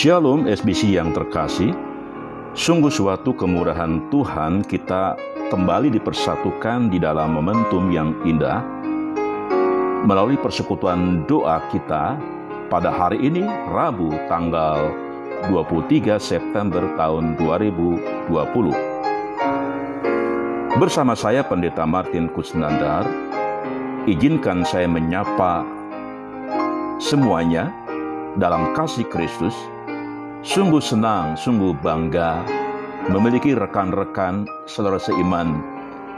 Shalom SBC yang terkasih, sungguh suatu kemurahan Tuhan kita kembali dipersatukan di dalam momentum yang indah melalui persekutuan doa kita pada hari ini Rabu tanggal 23 September tahun 2020. Bersama saya Pendeta Martin Kusnandar, izinkan saya menyapa semuanya dalam kasih Kristus. Sungguh senang, sungguh bangga memiliki rekan-rekan saudara seiman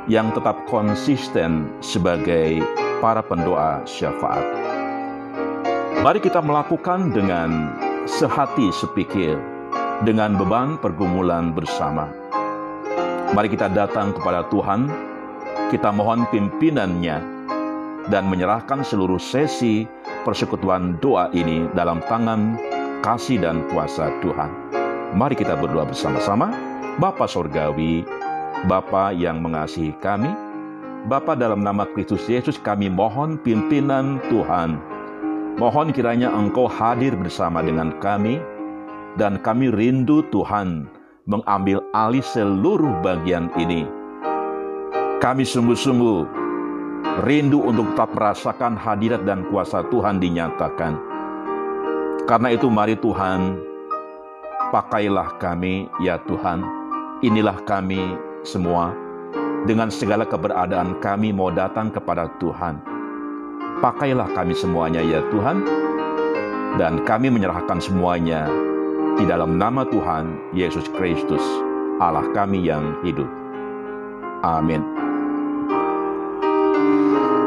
yang tetap konsisten sebagai para pendoa syafaat. Mari kita melakukan dengan sehati sepikir, dengan beban pergumulan bersama. Mari kita datang kepada Tuhan, kita mohon pimpinannya, dan menyerahkan seluruh sesi persekutuan doa ini dalam tangan kasih dan kuasa Tuhan. Mari kita berdoa bersama-sama. Bapa Sorgawi, Bapa yang mengasihi kami, Bapa dalam nama Kristus Yesus kami mohon pimpinan Tuhan. Mohon kiranya Engkau hadir bersama dengan kami, dan kami rindu Tuhan mengambil alih seluruh bagian ini. Kami sungguh-sungguh rindu untuk tetap merasakan hadirat dan kuasa Tuhan dinyatakan. Karena itu mari Tuhan, pakailah kami ya Tuhan. Inilah kami semua. Dengan segala keberadaan kami mau datang kepada Tuhan. Pakailah kami semuanya ya Tuhan. Dan kami menyerahkan semuanya di dalam nama Tuhan Yesus Kristus, Allah kami yang hidup. Amin.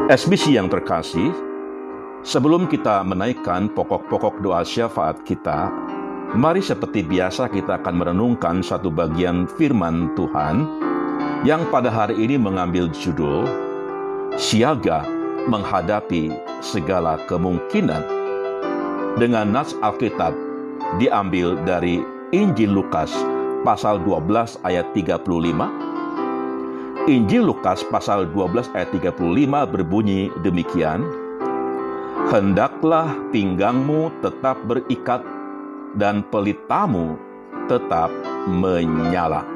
SBC yang terkasih, sebelum kita menaikkan pokok-pokok doa syafaat kita, mari seperti biasa kita akan merenungkan satu bagian firman Tuhan yang pada hari ini mengambil judul Siaga menghadapi segala kemungkinan. Dengan nas Alkitab diambil dari Injil Lukas pasal 12 ayat 35 Injil Lukas pasal 12 ayat 35 berbunyi demikian, Hendaklah pinggangmu tetap berikat dan pelitamu tetap menyala.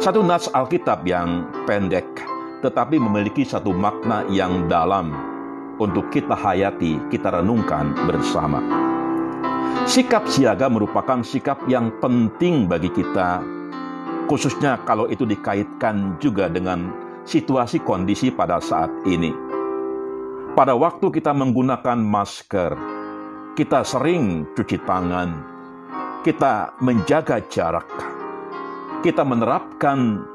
Satu nats Alkitab yang pendek tetapi memiliki satu makna yang dalam untuk kita hayati, kita renungkan bersama. Sikap siaga merupakan sikap yang penting bagi kita khususnya kalau itu dikaitkan juga dengan situasi kondisi pada saat ini. Pada waktu kita menggunakan masker, kita sering cuci tangan, kita menjaga jarak, kita menerapkan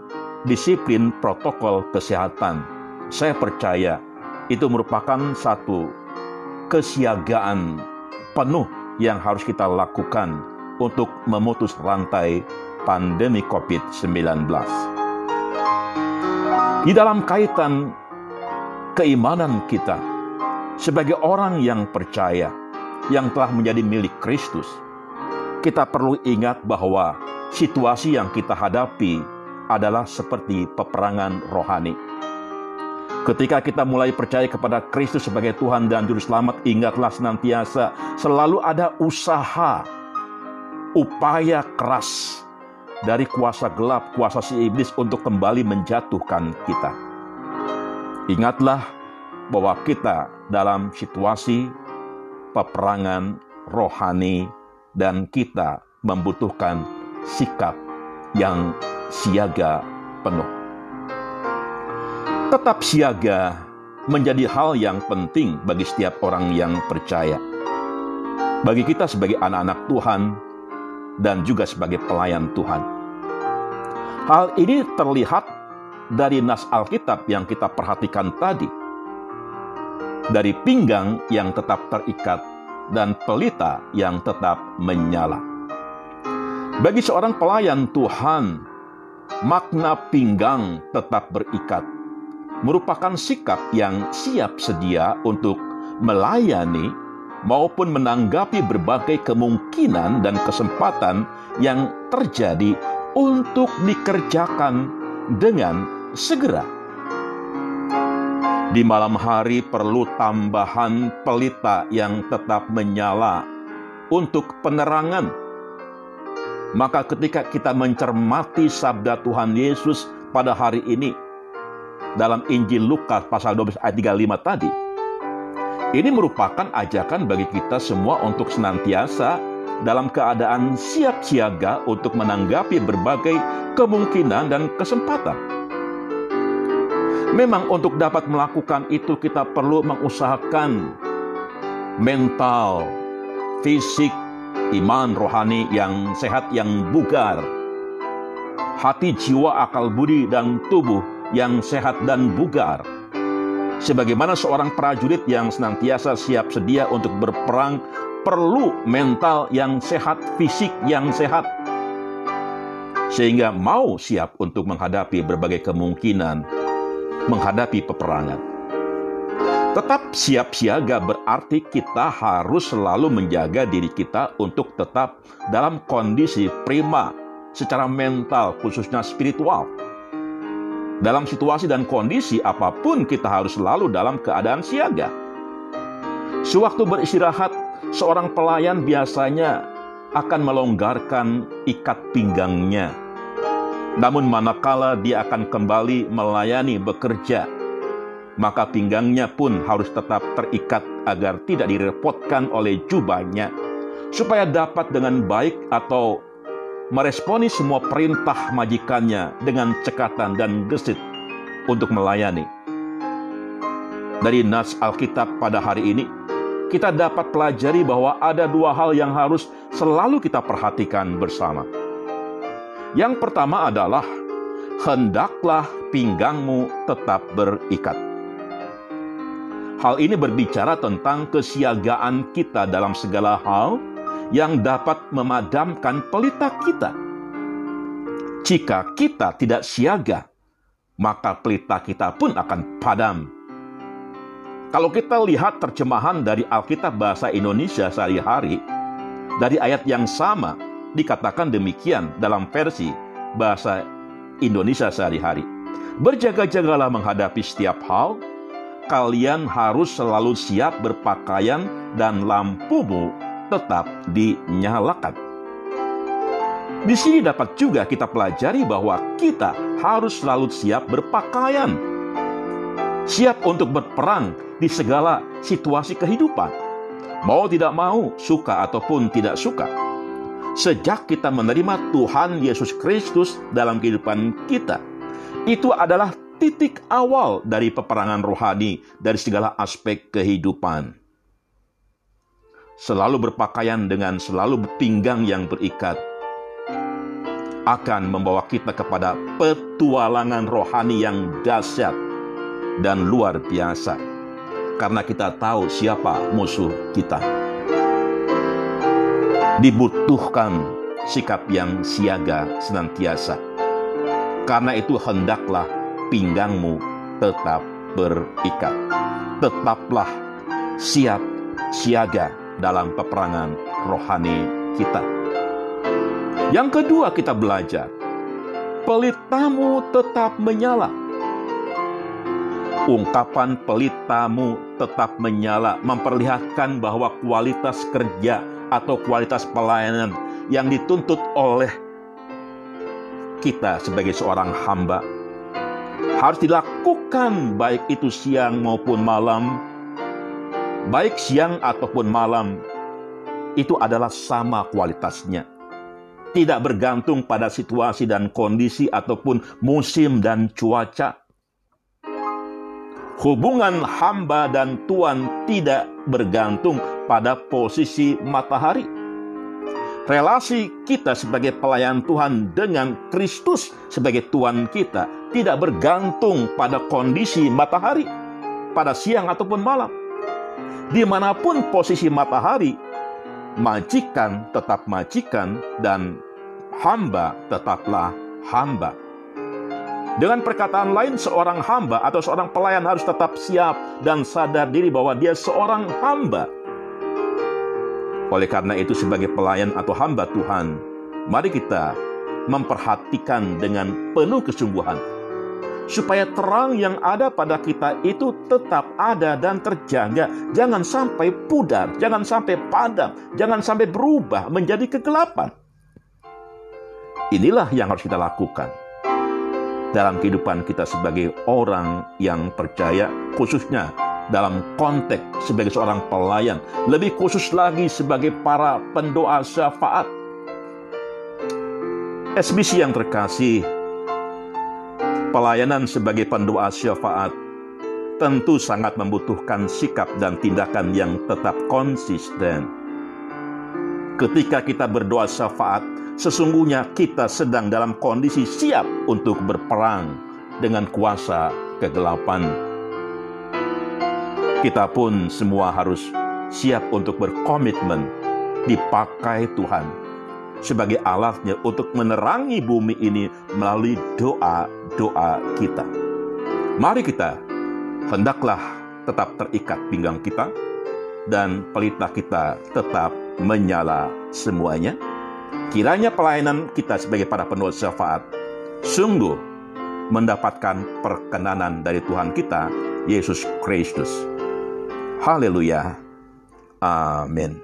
disiplin protokol kesehatan. Saya percaya itu merupakan satu kesiagaan penuh yang harus kita lakukan untuk memutus rantai pandemi COVID-19. Di dalam kaitan keimanan kita sebagai orang yang percaya, yang telah menjadi milik Kristus, kita perlu ingat bahwa situasi yang kita hadapi adalah seperti peperangan rohani. Ketika kita mulai percaya kepada Kristus sebagai Tuhan dan Juru Selamat, ingatlah senantiasa selalu ada usaha, upaya keras dari kuasa gelap, kuasa si iblis untuk kembali menjatuhkan kita. Ingatlah bahwa kita dalam situasi peperangan rohani dan kita membutuhkan sikap yang siaga penuh. Tetap siaga menjadi hal yang penting bagi setiap orang yang percaya. Bagi kita sebagai anak-anak Tuhan, dan juga sebagai pelayan Tuhan. Hal ini terlihat dari nas Alkitab yang kita perhatikan tadi. Dari pinggang yang tetap terikat dan pelita yang tetap menyala. Bagi seorang pelayan Tuhan, makna pinggang tetap berikat merupakan sikap yang siap sedia untuk melayani maupun menanggapi berbagai kemungkinan dan kesempatan yang terjadi untuk dikerjakan dengan segera. Di malam hari perlu tambahan pelita yang tetap menyala untuk penerangan. Maka ketika kita mencermati sabda Tuhan Yesus pada hari ini dalam Injil Lukas pasal 12 ayat 35 tadi, ini merupakan ajakan bagi kita semua untuk senantiasa dalam keadaan siap siaga untuk menanggapi berbagai kemungkinan dan kesempatan. Memang untuk dapat melakukan itu kita perlu mengusahakan mental, fisik, iman rohani yang sehat, yang bugar, hati, jiwa, akal budi, dan tubuh yang sehat dan bugar. Sebagaimana seorang prajurit yang senantiasa siap sedia untuk berperang perlu mental yang sehat, fisik yang sehat, sehingga mau siap untuk menghadapi berbagai kemungkinan menghadapi peperangan. Tetap siap siaga berarti kita harus selalu menjaga diri kita untuk tetap dalam kondisi prima secara mental, khususnya spiritual. Dalam situasi dan kondisi apa pun, kita harus selalu dalam keadaan siaga. Sewaktu beristirahat, seorang pelayan biasanya akan melonggarkan ikat pinggangnya namun manakala dia akan kembali melayani bekerja, maka pinggangnya pun harus tetap terikat agar tidak direpotkan oleh jubahnya, supaya dapat dengan baik atau meresponi semua perintah majikannya dengan cekatan dan gesit untuk melayani. Dari nas Alkitab pada hari ini, kita dapat pelajari bahwa ada dua hal yang harus selalu kita perhatikan bersama. Yang pertama adalah hendaklah pinggangmu tetap berikat. Hal ini berbicara tentang kesiagaan kita dalam segala hal yang dapat memadamkan pelita kita. Jika kita tidak siaga, maka pelita kita pun akan padam. Kalau kita lihat terjemahan dari Alkitab bahasa Indonesia sehari-hari, dari ayat yang sama, dikatakan demikian dalam versi bahasa Indonesia sehari-hari. Berjaga-jagalah menghadapi setiap hal, kalian harus selalu siap berpakaian dan lampumu tetap dinyalakan. Di sini dapat juga kita pelajari bahwa kita harus selalu siap berpakaian. Siap untuk berperang di segala situasi kehidupan. Mau tidak mau, suka ataupun tidak suka sejak kita menerima Tuhan Yesus Kristus dalam kehidupan kita. Itu adalah titik awal dari peperangan rohani dari segala aspek kehidupan. Selalu berpakaian dengan selalu pinggang yang berikat akan membawa kita kepada petualangan rohani yang dahsyat dan luar biasa karena kita tahu siapa musuh kita dibutuhkan sikap yang siaga senantiasa. Karena itu hendaklah pinggangmu tetap berikat. Tetaplah siap siaga dalam peperangan rohani kita. Yang kedua kita belajar, pelitamu tetap menyala. Ungkapan pelitamu tetap menyala memperlihatkan bahwa kualitas kerja atau kualitas pelayanan yang dituntut oleh kita sebagai seorang hamba. Harus dilakukan baik itu siang maupun malam. Baik siang ataupun malam itu adalah sama kualitasnya. Tidak bergantung pada situasi dan kondisi ataupun musim dan cuaca. Hubungan hamba dan tuan tidak bergantung pada posisi matahari. Relasi kita sebagai pelayan Tuhan dengan Kristus sebagai Tuhan kita tidak bergantung pada kondisi matahari, pada siang ataupun malam. Di mana pun posisi matahari, majikan tetap majikan dan hamba tetaplah hamba. Dengan perkataan lain, seorang hamba atau seorang pelayan harus tetap siap dan sadar diri bahwa dia seorang hamba oleh karena itu sebagai pelayan atau hamba Tuhan, mari kita memperhatikan dengan penuh kesungguhan supaya terang yang ada pada kita itu tetap ada dan terjaga. Jangan sampai pudar, jangan sampai padam, jangan sampai berubah menjadi kegelapan. Inilah yang harus kita lakukan dalam kehidupan kita sebagai orang yang percaya, khususnya dalam konteks sebagai seorang pelayan, lebih khusus lagi sebagai para pendoa syafaat. SBC yang terkasih, pelayanan sebagai pendoa syafaat tentu sangat membutuhkan sikap dan tindakan yang tetap konsisten. Ketika kita berdoa syafaat, sesungguhnya kita sedang dalam kondisi siap untuk berperang dengan kuasa kegelapan. Kita pun semua harus siap untuk berkomitmen dipakai Tuhan sebagai alatnya untuk menerangi bumi ini melalui doa-doa kita. Mari kita hendaklah tetap terikat pinggang kita dan pelita kita tetap menyala semuanya Kiranya pelayanan kita sebagai para penulis syafaat sungguh mendapatkan perkenanan dari Tuhan kita, Yesus Kristus. Haleluya. Amin.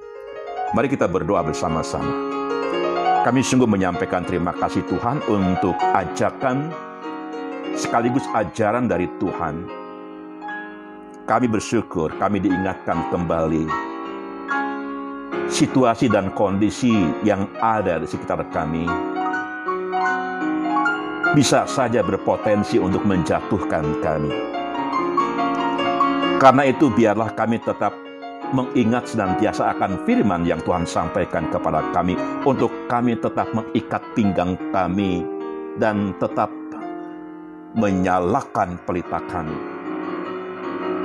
Mari kita berdoa bersama-sama. Kami sungguh menyampaikan terima kasih Tuhan untuk ajakan sekaligus ajaran dari Tuhan. Kami bersyukur, kami diingatkan kembali situasi dan kondisi yang ada di sekitar kami bisa saja berpotensi untuk menjatuhkan kami. Karena itu biarlah kami tetap mengingat senantiasa akan firman yang Tuhan sampaikan kepada kami untuk kami tetap mengikat pinggang kami dan tetap menyalakan pelita kami.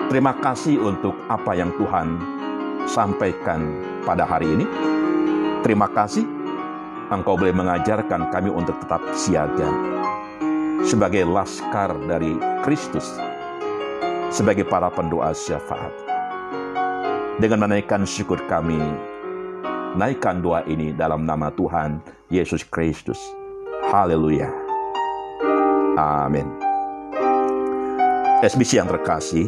Terima kasih untuk apa yang Tuhan sampaikan pada hari ini. Terima kasih Engkau boleh mengajarkan kami untuk tetap siaga sebagai laskar dari Kristus, sebagai para pendoa syafaat. Dengan menaikkan syukur kami, naikkan doa ini dalam nama Tuhan Yesus Kristus. Haleluya. Amin. SBC yang terkasih,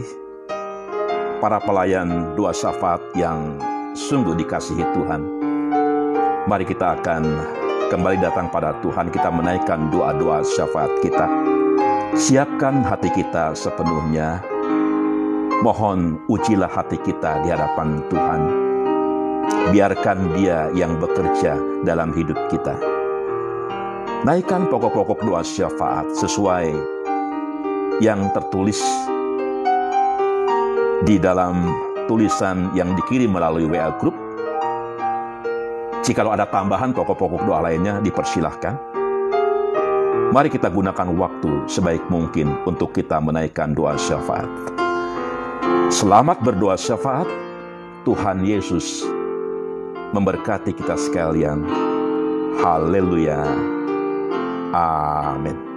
para pelayan doa syafaat yang sungguh dikasihi Tuhan. Mari kita akan kembali datang pada Tuhan, kita menaikkan doa-doa syafaat kita. Siapkan hati kita sepenuhnya. Mohon ujilah hati kita di hadapan Tuhan. Biarkan dia yang bekerja dalam hidup kita. Naikkan pokok-pokok doa syafaat sesuai yang tertulis di dalam tulisan yang dikirim melalui WA Group. Jika ada tambahan pokok-pokok doa lainnya, dipersilahkan. Mari kita gunakan waktu sebaik mungkin untuk kita menaikkan doa syafaat. Selamat berdoa syafaat. Tuhan Yesus memberkati kita sekalian. Haleluya. Amin.